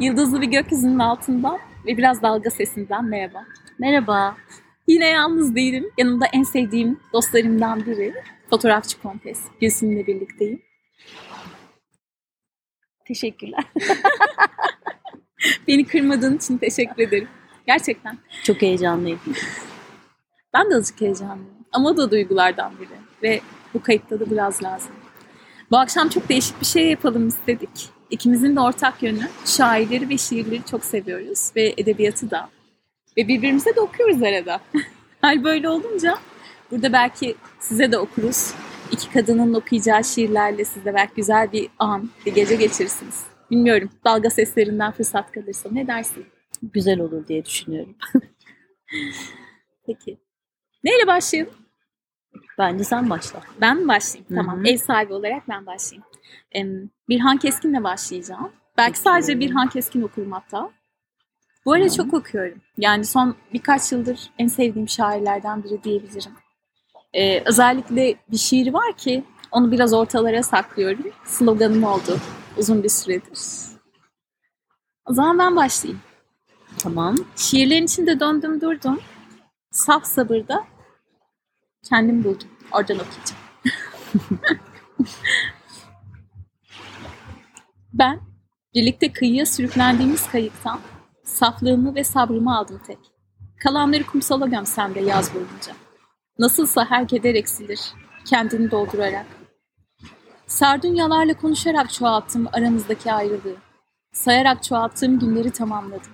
Yıldızlı bir gökyüzünün altından ve biraz dalga sesinden merhaba. Merhaba. Yine yalnız değilim. Yanımda en sevdiğim dostlarımdan biri. Fotoğrafçı Kontes. Gülsüm'le birlikteyim. Teşekkürler. Beni kırmadığın için teşekkür ederim. Gerçekten. Çok heyecanlıyım. Ben de azıcık heyecanlıyım. Ama o da duygulardan biri. Ve bu kayıtta da biraz lazım. Bu akşam çok değişik bir şey yapalım istedik. İkimizin de ortak yönü şairleri ve şiirleri çok seviyoruz. Ve edebiyatı da. Ve birbirimize de okuyoruz arada. Hal böyle olunca burada belki size de okuruz. İki kadının okuyacağı şiirlerle siz de belki güzel bir an, bir gece geçirirsiniz. Bilmiyorum. Dalga seslerinden fırsat kalırsa ne dersin? Güzel olur diye düşünüyorum. Peki. Neyle başlayalım? Bence sen başla. Ben mi başlayayım? Hı hı. Tamam. Ev sahibi olarak ben başlayayım. Em, Birhan Keskin'le başlayacağım. Belki Peki. sadece Birhan Keskin okurum hatta. Bu arada Tamam. çok okuyorum. Yani son birkaç yıldır en sevdiğim şairlerden biri diyebilirim. Ee, özellikle bir şiir var ki onu biraz ortalara saklıyorum. Sloganım oldu uzun bir süredir. O zaman ben başlayayım. Tamam. Şiirlerin içinde döndüm durdum. Saf sabırda kendim buldum. Oradan okuyacağım. ben birlikte kıyıya sürüklendiğimiz kayıktan saflığımı ve sabrımı aldım tek. Kalanları kumsala gömsem de yaz boyunca. Nasılsa her keder eksilir, kendini doldurarak. Sardunyalarla konuşarak çoğalttım aramızdaki ayrılığı. Sayarak çoğalttığım günleri tamamladım.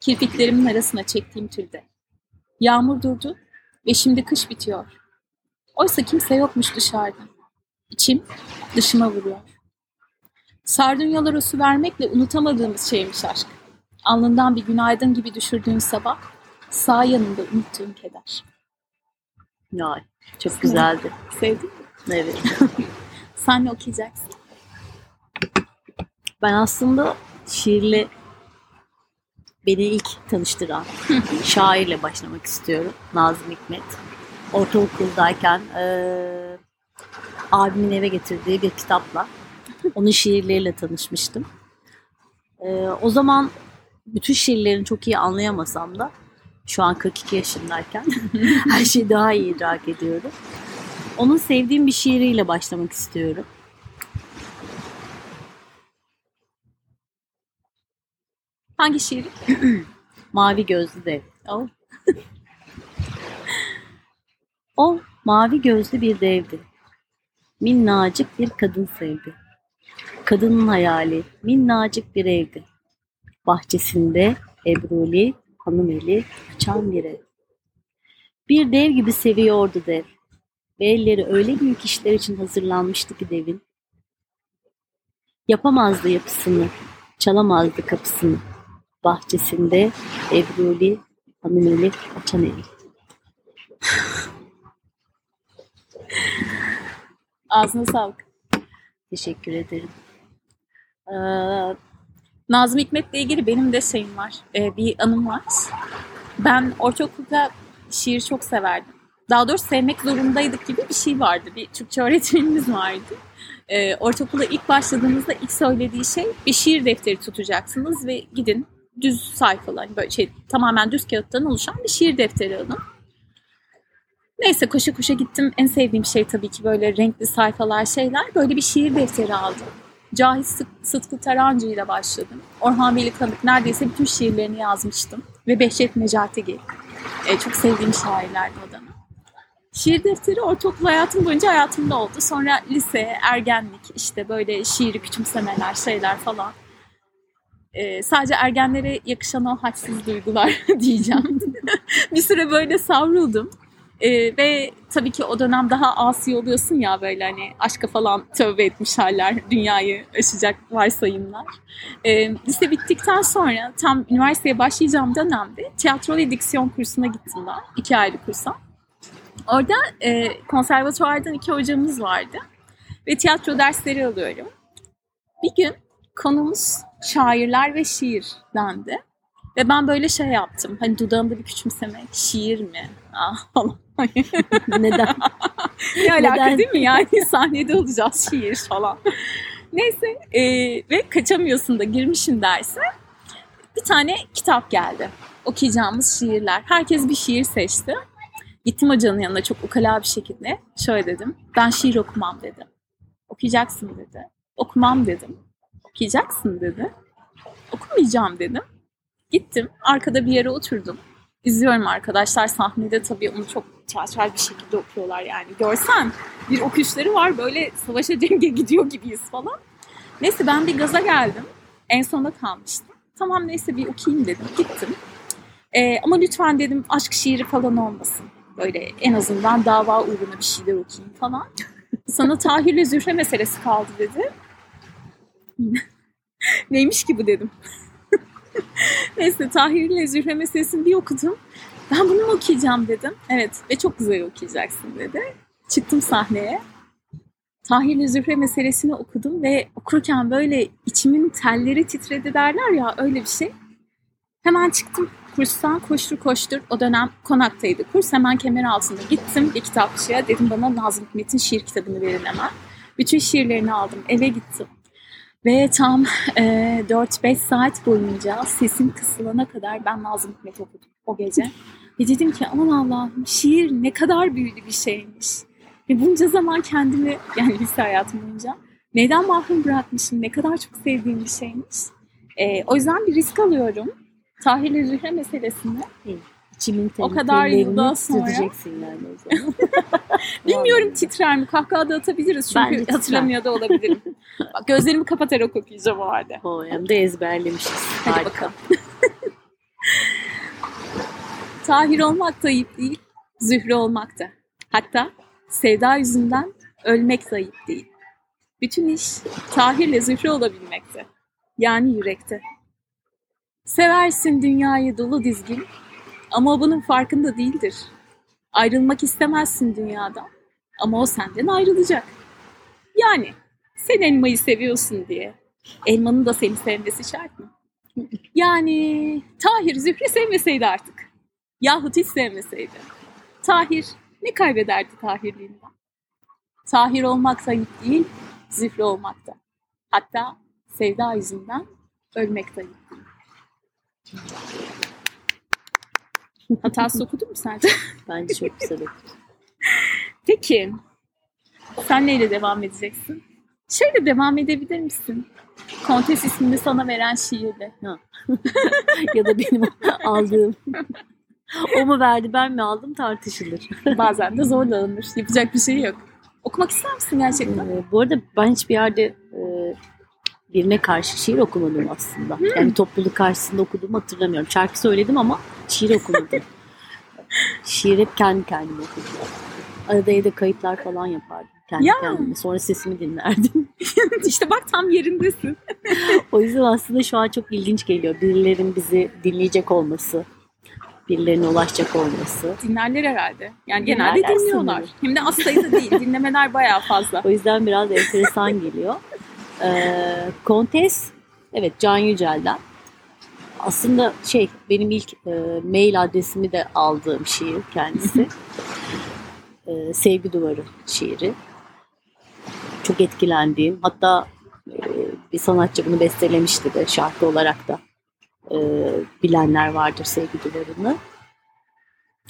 Kirpiklerimin arasına çektiğim türde. Yağmur durdu ve şimdi kış bitiyor. Oysa kimse yokmuş dışarıda. İçim dışıma vuruyor. Sardunyalara su vermekle unutamadığımız şeymiş aşk. Alnından bir günaydın gibi düşürdüğün sabah, sağ yanında unuttuğun keder. Ay, çok güzeldi. Sevdin mi? Evet. Sen ne okuyacaksın? Ben aslında şiirle beni ilk tanıştıran şairle başlamak istiyorum. Nazım Hikmet. Ortaokuldayken eee abimin eve getirdiği bir kitapla onun şiirleriyle tanışmıştım. Eee, o zaman bütün şiirlerini çok iyi anlayamasam da şu an 42 yaşındayken her şeyi daha iyi idrak ediyorum. Onun sevdiğim bir şiiriyle başlamak istiyorum. Hangi şiiri? Mavi gözlü dev. Oh. O mavi gözlü bir devdi. Minnacık bir kadın sevdi. Kadının hayali minnacık bir evdi. Bahçesinde ebruli, hanım eli bir ev. Bir dev gibi seviyordu dev. Ve elleri öyle büyük işler için hazırlanmıştı ki devin. Yapamazdı yapısını, çalamazdı kapısını. Bahçesinde ebruli, hanım eli açan evi. Ağzına sağlık. Teşekkür ederim. Ee, Nazım Hikmet'le ilgili benim de şeyim var. Ee, bir anım var. Ben ortaokulda şiir çok severdim. Daha doğrusu sevmek zorundaydık gibi bir şey vardı. Bir Türkçe öğretmenimiz vardı. Ee, ortaokula ilk başladığımızda ilk söylediği şey bir şiir defteri tutacaksınız ve gidin düz sayfalar, böyle şey tamamen düz kağıttan oluşan bir şiir defteri alın. Neyse koşa koşa gittim. En sevdiğim şey tabii ki böyle renkli sayfalar şeyler. Böyle bir şiir defteri aldım. Cahit Sıtkı Tarancı ile başladım. Orhan Veli Kanık neredeyse bütün şiirlerini yazmıştım. Ve Behçet Necatigil. E, çok sevdiğim şairlerdi o dönem. Şiir defteri ortaokul hayatım boyunca hayatımda oldu. Sonra lise, ergenlik, işte böyle şiiri küçümsemeler, şeyler falan. E, sadece ergenlere yakışan o hadsiz duygular diyeceğim. bir süre böyle savruldum. Ee, ve tabii ki o dönem daha asi oluyorsun ya böyle hani aşka falan tövbe etmiş haller, dünyayı aşacak varsayımlar. Ee, lise bittikten sonra tam üniversiteye başlayacağım dönemde tiyatro ve diksiyon kursuna gittim ben. iki aylık kursa. Orada e, konservatuvardan iki hocamız vardı ve tiyatro dersleri alıyorum. Bir gün konumuz şairler ve şiir dendi. Ve ben böyle şey yaptım. Hani dudağımda bir küçümseme. Şiir mi? Ah falan. Neden? ne alaka Neden? değil mi? Yani sahnede olacağız şiir falan. Neyse e, ve kaçamıyorsun da girmişim derse. bir tane kitap geldi. Okuyacağımız şiirler. Herkes bir şiir seçti. Gittim hocanın yanına çok ukala bir şekilde. Şöyle dedim. Ben şiir okumam dedim. Okuyacaksın dedi. Okumam dedim. Okuyacaksın dedi. Okumayacağım dedim. Gittim. Arkada bir yere oturdum. İzliyorum arkadaşlar sahnede tabii onu çok çarçar bir şekilde okuyorlar yani. Görsen bir okuyuşları var böyle savaşa cenge gidiyor gibiyiz falan. Neyse ben bir gaza geldim. En sona kalmıştım. Tamam neyse bir okuyayım dedim. Gittim. Ee, ama lütfen dedim aşk şiiri falan olmasın. Böyle en azından dava uğruna bir şeyler okuyayım falan. Sana Tahir'le Zühre meselesi kaldı dedi. Neymiş ki bu dedim. Neyse Tahir'le Zühre meselesini bir okudum. Ben bunu mu okuyacağım dedim. Evet ve çok güzel okuyacaksın dedi. Çıktım sahneye. Tahir'le Zühre meselesini okudum ve okurken böyle içimin telleri titredi derler ya öyle bir şey. Hemen çıktım kurstan koştur koştur. O dönem konaktaydı kurs. Hemen kemer altında gittim bir kitapçıya. Dedim bana Nazım Hikmet'in şiir kitabını verin hemen. Bütün şiirlerini aldım. Eve gittim. Ve tam e, 4-5 saat boyunca sesim kısılana kadar ben Nazım Hikmet okudum o gece. Ve dedim ki aman Allah'ım şiir ne kadar büyülü bir şeymiş. Ve bunca zaman kendimi yani lise hayatım boyunca neden mahrum bırakmışım, ne kadar çok sevdiğim bir şeymiş. E, o yüzden bir risk alıyorum. Tahir'le Zühre meselesini. İçimin O kadar yıldan sonra. Tutacaksın yani o zaman. Bilmiyorum titrer mi? Kahkaha da atabiliriz çünkü Bence hatırlamıyor da olabilirim. Bak gözlerimi kapatarak okuyacağım o halde. O hem de ezberlemişiz. Hadi Harika. bakalım. Tahir olmak da ayıp değil, Zühre olmak da. Hatta sevda yüzünden ölmek de ayıp değil. Bütün iş Tahir'le Zühre olabilmekte. Yani yürekte. Seversin dünyayı dolu dizgin ama bunun farkında değildir. Ayrılmak istemezsin dünyadan ama o senden ayrılacak. Yani sen elmayı seviyorsun diye elmanın da seni sevmesi şart mı? Yani Tahir Zühre sevmeseydi artık. Yahut hiç sevmeseydi. Tahir ne kaybederdi Tahirliğinden? Tahir olmak ayıp değil, Zühre olmak da. Hatta sevda yüzünden ölmek de değil. Hatası okudun mu sence? Bence çok güzel okudun. Peki, sen neyle devam edeceksin? Şöyle devam edebilir misin? Kontes ismini sana veren şiirle. ya da benim aldığım. o mu verdi ben mi aldım tartışılır. Bazen de zorla alınır. Yapacak bir şey yok. Okumak ister misin gerçekten? Ee, bu arada ben hiçbir yerde e, birine karşı şiir okumadım aslında. Yani topluluk karşısında okuduğumu hatırlamıyorum. Şarkı söyledim ama şiir okumadım. şiir hep kendi kendime okudum. Arada evde kayıtlar falan yapardım kendi Ya. kendime. Sonra sesimi dinlerdim. işte bak tam yerindesin. o yüzden aslında şu an çok ilginç geliyor. Birilerinin bizi dinleyecek olması, birilerine ulaşacak olması. Dinlerler herhalde. Yani genelde Dinlerler dinliyorlar. sanırım. Hem de az sayıda değil. Dinlemeler bayağı fazla. O yüzden biraz enteresan geliyor. Ee, Kontes, evet Can Yücel'den. Aslında şey benim ilk e, mail adresimi de aldığım şiir kendisi. Ee, Sevgi Duvarı şiiri. Çok etkilendiğim. Hatta e, bir sanatçı bunu bestelemişti de şarkı olarak da. E, bilenler vardır Sevgi Duvarı'nı.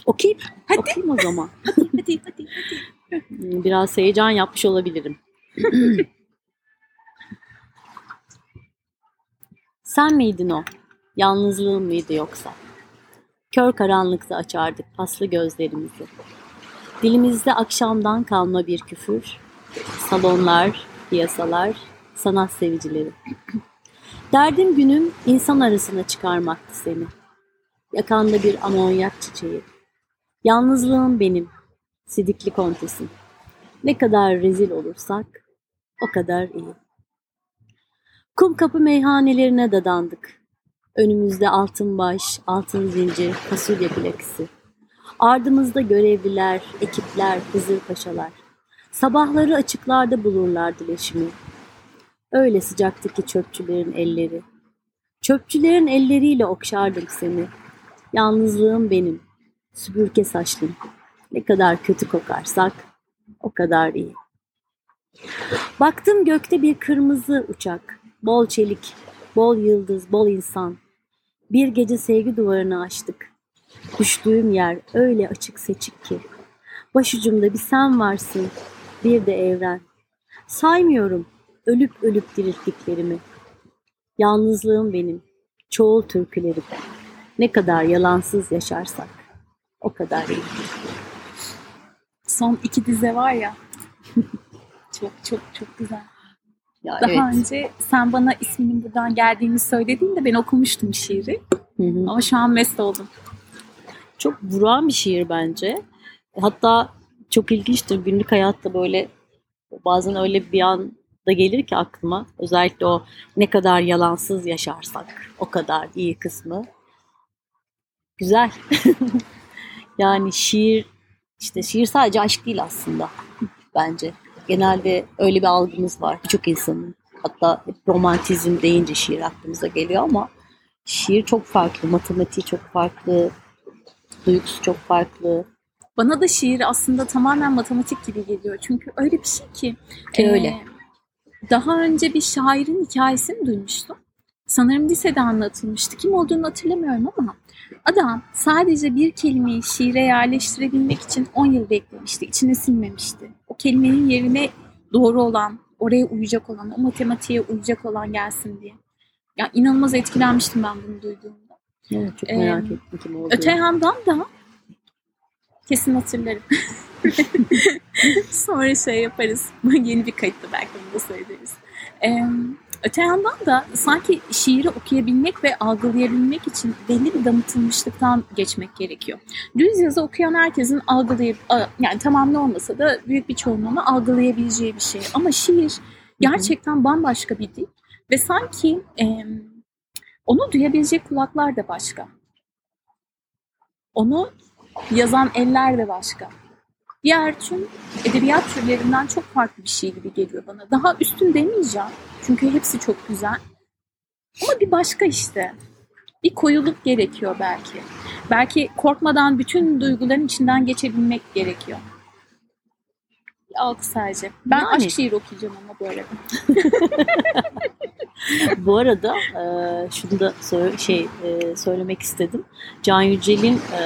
Okuyayım. Hadi. Okuyayım o zaman. hadi hadi hadi. Biraz heyecan yapmış olabilirim. Sen miydin o? Yalnızlığın mıydı yoksa? Kör karanlıkta açardık paslı gözlerimizi. Dilimizde akşamdan kalma bir küfür. Salonlar, piyasalar, sanat sevicileri. Derdim günüm insan arasına çıkarmaktı seni. Yakanda bir amonyak çiçeği. Yalnızlığım benim, sidikli kontesim. Ne kadar rezil olursak o kadar iyi. Kum kapı meyhanelerine dadandık. Önümüzde altın baş, altın zincir, fasulye plakisi. Ardımızda görevliler, ekipler, Hızır paşalar. Sabahları açıklarda bulurlardı leşimi. Öyle sıcaktı ki çöpçülerin elleri. Çöpçülerin elleriyle okşardım seni. Yalnızlığım benim, süpürge saçlım. Ne kadar kötü kokarsak o kadar iyi. Baktım gökte bir kırmızı uçak. Bol çelik, bol yıldız, bol insan. Bir gece sevgi duvarını açtık. Düştüğüm yer öyle açık seçik ki. Başucumda bir sen varsın, bir de evren. Saymıyorum ölüp ölüp dirilttiklerimi. Yalnızlığım benim, çoğul türkülerim. Ne kadar yalansız yaşarsak o kadar iyi. Son iki dize var ya. çok çok çok güzel. Ya Daha evet. önce sen bana isminin buradan geldiğini söylediğinde ben okumuştum şiiri. Hı hı. Ama şu an mest oldum. Çok vuran bir şiir bence. Hatta çok ilginçtir. Günlük hayatta böyle bazen öyle bir anda gelir ki aklıma. Özellikle o ne kadar yalansız yaşarsak o kadar iyi kısmı. Güzel. yani şiir işte şiir sadece aşk değil aslında bence. Genelde öyle bir algımız var birçok insanın. Hatta romantizm deyince şiir aklımıza geliyor ama şiir çok farklı, matematiği çok farklı, duygusu çok farklı. Bana da şiir aslında tamamen matematik gibi geliyor. Çünkü öyle bir şey ki. Ki e, öyle. Daha önce bir şairin hikayesini duymuştum. Sanırım lisede anlatılmıştı. Kim olduğunu hatırlamıyorum ama adam sadece bir kelimeyi şiire yerleştirebilmek için 10 yıl beklemişti. İçine sinmemişti. Kelimenin yerine doğru olan, oraya uyacak olan, o matematiğe uyacak olan gelsin diye. Ya inanılmaz etkilenmiştim ben bunu duyduğumda. Evet, çok Ee, merak ettim kim olduğunu. Öte yandan da kesin hatırlarım. Sonra şey yaparız. Yeni bir kayıtta belki onu da söyleriz. Ee, öte yandan da sanki şiiri okuyabilmek ve algılayabilmek için belli bir damıtılmışlıktan geçmek gerekiyor. Düz yazı okuyan herkesin algılayıp, yani tamamlı olmasa da büyük bir çoğunluğunu algılayabileceği bir şey. Ama şiir gerçekten bambaşka bir dil ve sanki e, onu duyabilecek kulaklar da başka. Onu yazan eller de başka. Diğer tüm edebiyat türlerinden çok farklı bir şey gibi geliyor bana. Daha üstün demeyeceğim. Çünkü hepsi çok güzel. Ama bir başka işte. Bir koyuluk gerekiyor belki. Belki korkmadan bütün duyguların içinden geçebilmek gerekiyor. Bir algı sadece. Ben Yani. aşk şiir okuyacağım ama arada. Bu arada e, şunu da sö- şey e, söylemek istedim. Can Yücel'in e,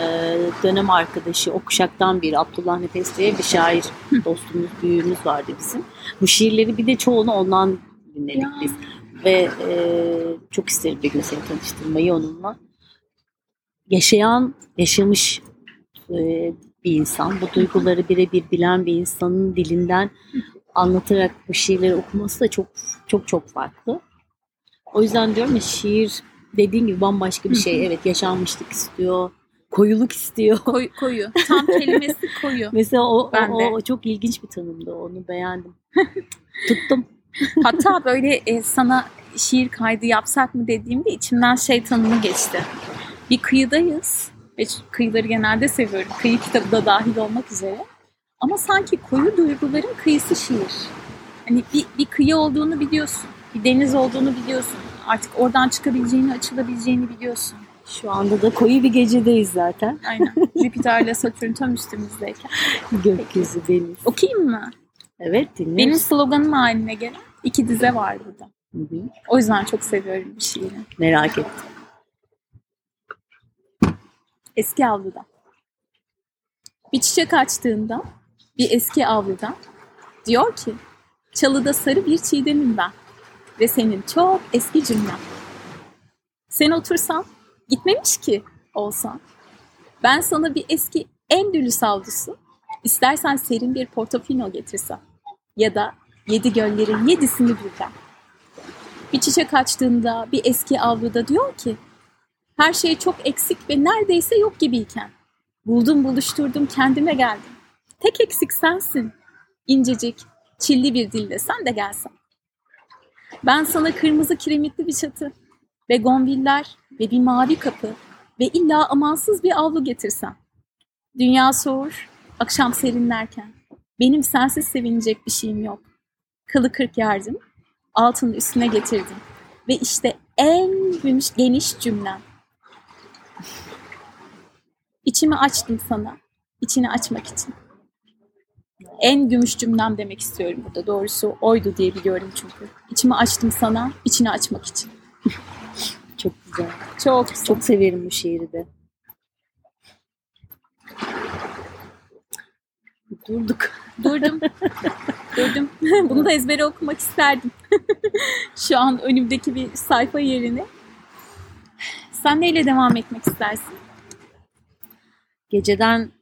dönem arkadaşı o kuşaktan biri Abdullah Nefes diye bir şair dostumuz, büyüğümüz vardı bizim. Bu şiirleri bir de çoğunu ondan dinledik Ya. biz. Ve e, çok isterim bir gün seni tanıştırmayı onunla. Yaşayan, yaşamış e, bir insan. Bu duyguları birebir bilen bir insanın dilinden anlatarak bu şiirleri okuması da çok çok çok farklı. O yüzden diyorum ya şiir dediğin gibi bambaşka bir şey. Evet yaşanmışlık istiyor, koyuluk istiyor. Koy, koyu. Tam kelimesi koyu. Mesela o, o, Ben de. o, o çok ilginç bir tanımdı. Onu beğendim. Tuttum. Hatta böyle e, sana şiir kaydı yapsak mı dediğimde içimden şey tanımı geçti. Bir kıyıdayız. Ve kıyıları genelde seviyorum. Kıyı kitabı da dahil olmak üzere. Ama sanki koyu duyguların kıyısı şiir. Hani bir, bir kıyı olduğunu biliyorsun. Bir deniz olduğunu biliyorsun. Artık oradan çıkabileceğini, açılabileceğini biliyorsun. Şu anda da koyu bir gecedeyiz zaten. Aynen. Jüpiter ile Satürn tam üstümüzdeyken. Gökyüzü, deniz. Okuyayım mı? Evet dinliyoruz. Benim sloganım haline gelen iki dize var burada. Hı hı, O yüzden çok seviyorum bu şiiri. Merak ettim. Eski avluda. Bir çiçek açtığında bir eski avluda diyor ki çalıda sarı bir çiğdemim ben ve senin çok eski cümlen. Sen otursan gitmemiş ki olsan. Ben sana bir eski endülü savdusu istersen serin bir portofino getirsem ya da yedi göllerin yedisini birden. Bir çiçek açtığında bir eski avluda diyor ki her şey çok eksik ve neredeyse yok gibiyken. Buldum buluşturdum kendime geldim. Tek eksik sensin. İncecik, çilli bir dille sen de gelsen. Ben sana kırmızı kiremitli bir çatı ve gombiller ve bir mavi kapı ve illa amansız bir avlu getirsem. Dünya soğur, akşam serinlerken. Benim sensiz sevinecek bir şeyim yok. Kılı kırk yardım, altının üstüne getirdim. Ve işte en geniş, cümlem. İçimi açtım sana. içini açmak için. En gümüş cümlem demek istiyorum burada. Doğrusu oydu diye biliyorum çünkü. İçimi açtım sana, içini açmak için. Çok güzel. Çok güzel. Çok severim bu şiiri de. Durduk. Durdum. Durdum. Bunu da ezbere okumak isterdim. Şu an önümdeki bir sayfa yerine. Sen neyle devam etmek istersin? Geceden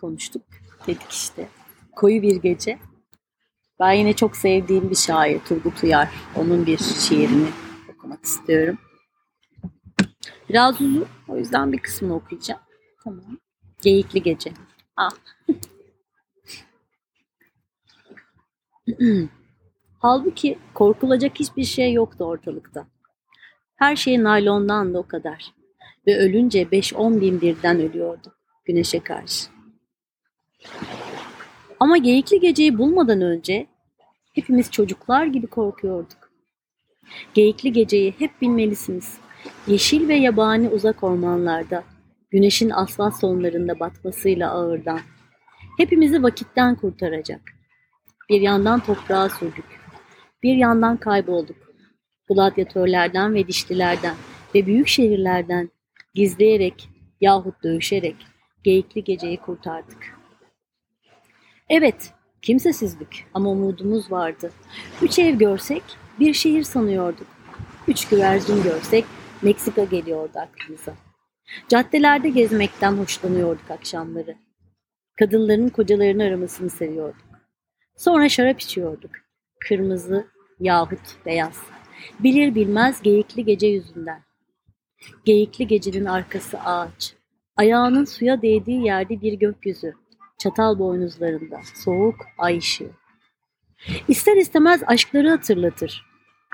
konuştuk. Dedik işte. Koyu bir gece. Ben yine çok sevdiğim bir şair Turgut Uyar. Onun bir şiirini okumak istiyorum. Biraz uzun. O yüzden bir kısmını okuyacağım. Tamam. Geyikli Gece. Ah. Halbuki korkulacak hiçbir şey yoktu ortalıkta. Her şey naylondan da o kadar. Ve ölünce 5-10 bin birden ölüyordu güneşe karşı. Ama geyikli geceyi bulmadan önce hepimiz çocuklar gibi korkuyorduk. Geyikli geceyi hep bilmelisiniz. Yeşil ve yabani uzak ormanlarda, güneşin asfalt sonlarında batmasıyla ağırdan. Hepimizi vakitten kurtaracak. Bir yandan toprağa sürdük. Bir yandan kaybolduk. Gladyatörlerden ve dişlilerden ve büyük şehirlerden gizleyerek yahut dövüşerek geyikli geceyi kurtardık. Evet, kimsesizlik ama umudumuz vardı. Üç ev görsek bir şehir sanıyorduk. Üç güvercin görsek Meksika geliyordu aklımıza. Caddelerde gezmekten hoşlanıyorduk akşamları. Kadınların kocalarını aramasını seviyorduk. Sonra şarap içiyorduk. Kırmızı yahut beyaz. Bilir bilmez geyikli gece yüzünden. Geyikli gecenin arkası ağaç. Ayağının suya değdiği yerde bir gökyüzü. Çatal boynuzlarında soğuk ay ışığı. İster istemez aşkları hatırlatır.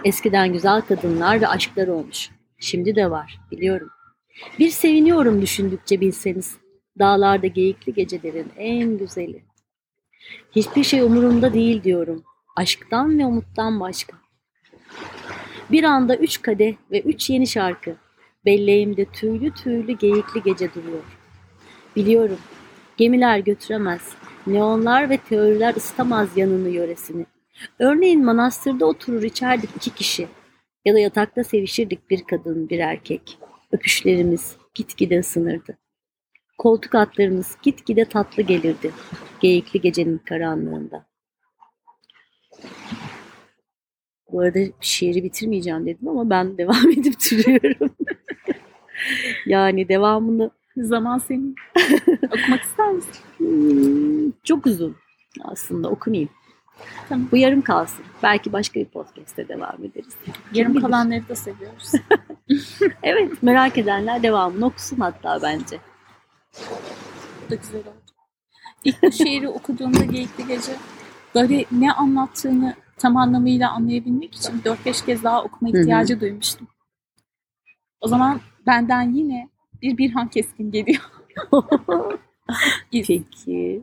Eskiden güzel kadınlar ve aşklar olmuş. Şimdi de var, biliyorum. Bir seviniyorum düşündükçe bilseniz. Dağlarda geyikli gecelerin en güzeli. Hiçbir şey umurumda değil diyorum. Aşktan ve umuttan başka. Bir anda üç kadeh ve üç yeni şarkı. Belleğimde tüylü tüylü geyikli gece duruyor. Biliyorum, gemiler götüremez. Neonlar ve teoriler ısıtamaz yanını yöresini. Örneğin manastırda oturur içerdik iki kişi. Ya da yatakta sevişirdik bir kadın bir erkek. Öpüşlerimiz gitgide ısınırdı. Koltuk atlarımız gitgide tatlı gelirdi. Geyikli gecenin karanlığında. Bu arada şiiri bitirmeyeceğim dedim ama ben devam edip duruyorum. yani devamını Zaman senin. Okumak ister misin? hmm, çok uzun aslında okumayayım. Tamam. Bu yarım kalsın. Belki başka bir podcast'te devam ederiz. Yarım bilir? kalanları da seviyoruz. Evet merak edenler devamını okusun hatta bence. Bu da güzel oldu. İlk bu şiiri okuduğumda Geyikli Gece böyle ne anlattığını tam anlamıyla anlayabilmek için 4-5 kez daha okuma ihtiyacı duymuştum. O zaman benden yine bir Birhan Keskin geliyor. Peki.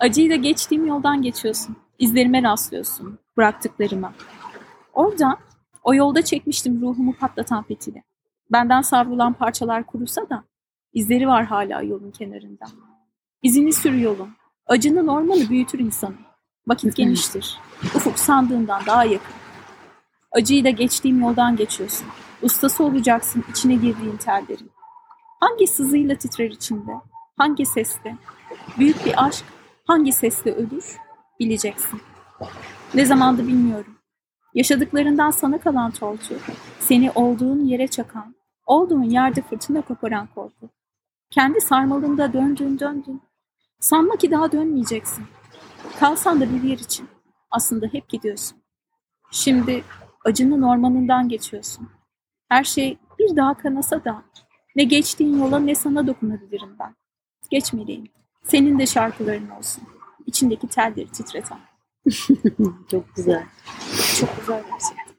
Acıyla geçtiğim yoldan geçiyorsun. İzlerime rastlıyorsun. Bıraktıklarıma. Orada o yolda çekmiştim ruhumu patlatan fitili. Benden savrulan parçalar kurusa da izleri var hala yolun kenarında. İzini sür yolun. Acının ormanı büyütür insanı. Vakit geniştir. Ufuk sandığından daha yakın. Acıyı da geçtiğim yoldan geçiyorsun. Ustası olacaksın içine girdiğin tellerin. Hangi sızıyla titrer içinde? Hangi sesle? Büyük bir aşk hangi sesle ölür? Bileceksin. Ne zamandı bilmiyorum. Yaşadıklarından sana kalan tortu, seni olduğun yere çakan, olduğun yerde fırtına koparan korku. Kendi sarmalında döndün döndün. Sanma ki daha dönmeyeceksin. Kalsan da bir yer için. Aslında hep gidiyorsun. Şimdi acının ormanından geçiyorsun. Her şey bir daha kanasa da ne geçtiğin yola ne sana dokunabilirim ben. Geçmeliyim. Senin de şarkıların olsun. İçindeki telleri titreten. Çok güzel. Çok güzel gerçekten.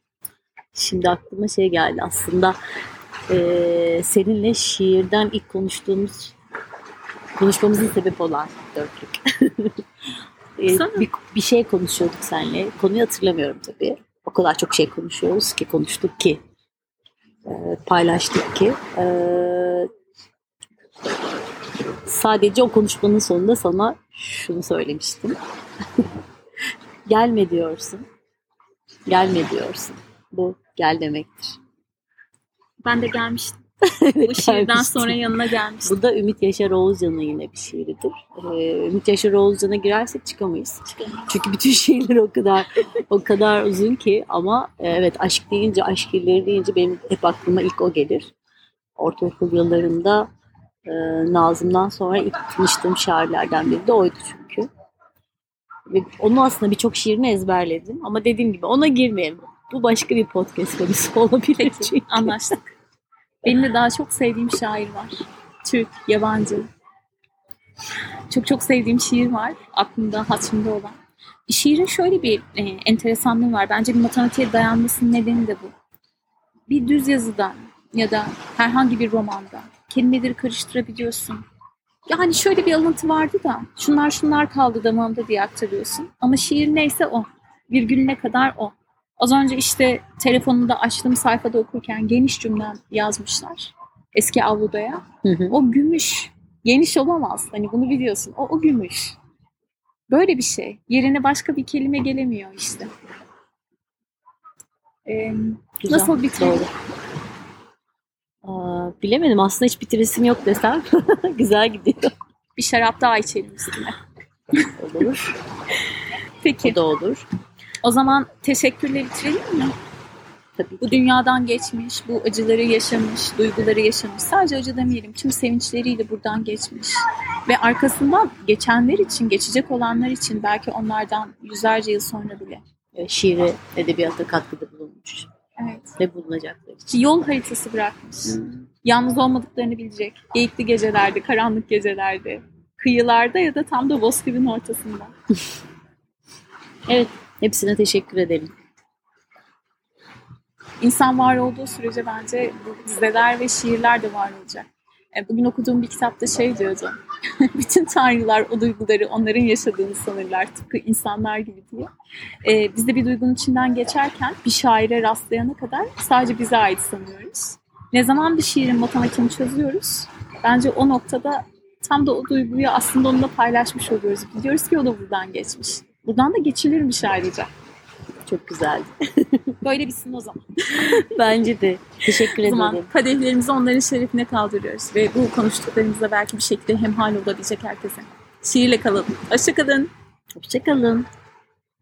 Şimdi aklıma şey geldi aslında eee, seninle şiirden ilk konuştuğumuz konuşmamızın sebep olan dörtlük. Sana. bir, bir şey konuşuyorduk seninle. Konuyu hatırlamıyorum tabii. O kadar çok şey konuşuyoruz ki konuştuk ki eee, paylaştık ki eee, sadece o konuşmanın sonunda sana şunu söylemiştim. Gelme diyorsun. Gelme diyorsun. Bu gel demektir. Ben de gelmiştim. Evet, Bu şiirden gelmiştim. sonra yanına gelmiştim. Bu da Ümit Yaşar Oğuzcan'ın yine bir şiiridir. Ee, Ümit Yaşar Oğuzcan'a girersek çıkamayız. Çünkü bütün şiirler o kadar o kadar uzun ki ama e, evet aşk deyince, aşk şiirleri deyince benim hep aklıma ilk o gelir. Ortaokul yıllarında e, Nazım'dan sonra ilk tanıştığım şairlerden biri de oydu çünkü. Ve onun aslında birçok şiirini ezberledim ama dediğim gibi ona girmeyelim. Bu başka bir podcast konusu olabilir Peki, çünkü. anlaştık. Benim de daha çok sevdiğim şair var. Türk, yabancı. Çok çok sevdiğim şiir var. Aklımda, hatırımda olan. Şiirin şöyle bir e, enteresanlığı var. Bence bir matematiğe dayanmasının nedeni de bu. Bir düz yazıdan ya da herhangi bir romanda kelimeleri karıştırabiliyorsun. Yani şöyle bir alıntı vardı da şunlar şunlar kaldı damağımda diye aktarıyorsun. Ama şiir neyse o. Virgülüne kadar o. Az önce işte telefonumda açtığım sayfada okurken geniş cümlem yazmışlar. Eski avludaya. Hı hı. O gümüş. Geniş olamaz. Hani bunu biliyorsun. O, o gümüş. Böyle bir şey. Yerine başka bir kelime gelemiyor işte. Ee, Güzel, Nasıl bitirelim? Aa, bilemedim aslında hiç bitiresim yok desem. Güzel gidiyor. bir şarap daha içelim üstüne. Olur. Peki. O da olur. O zaman teşekkürle bitirelim mi? Tabii. Bu dünyadan geçmiş, bu acıları yaşamış, duyguları yaşamış. Sadece acı demeyelim, tüm sevinçleriyle buradan geçmiş. Ve arkasından geçenler için, geçecek olanlar için belki onlardan yüzlerce yıl sonra bile. Şiire, edebiyata katkıda bulunmuş. Evet. Ve bulunacaklar için. Yol haritası bırakmış. Yalnız olmadıklarını bilecek. Geyikli gecelerde, karanlık gecelerde, kıyılarda ya da tam da bozkırın ortasında. Evet. Hepsine teşekkür edelim. İnsan var olduğu sürece bence bu dizeler ve şiirler de var olacak. E, Bugün okuduğum bir kitapta şey diyordu. Bütün tanrılar o duyguları onların yaşadığını sanırlar. Tıpkı insanlar gibi diye. E, biz de bir duygunun içinden geçerken bir şaire rastlayana kadar sadece bize ait sanıyoruz. Ne zaman bir şiirin matematiğini çözüyoruz, bence o noktada tam da o duyguyu aslında onunla paylaşmış oluyoruz. Biliyoruz ki o da buradan geçmiş. Buradan da geçilirmiş ayrıca. Çok güzeldi. Böyle bitsin o zaman. Bence de. Teşekkür O zaman ederim. kadehlerimizi onların şerefine kaldırıyoruz. Ve bu konuştuklarımızda belki bir şekilde hemhal olabilecek herkese. Şiirle kalalım. Hoşçakalın. Hoşçakalın.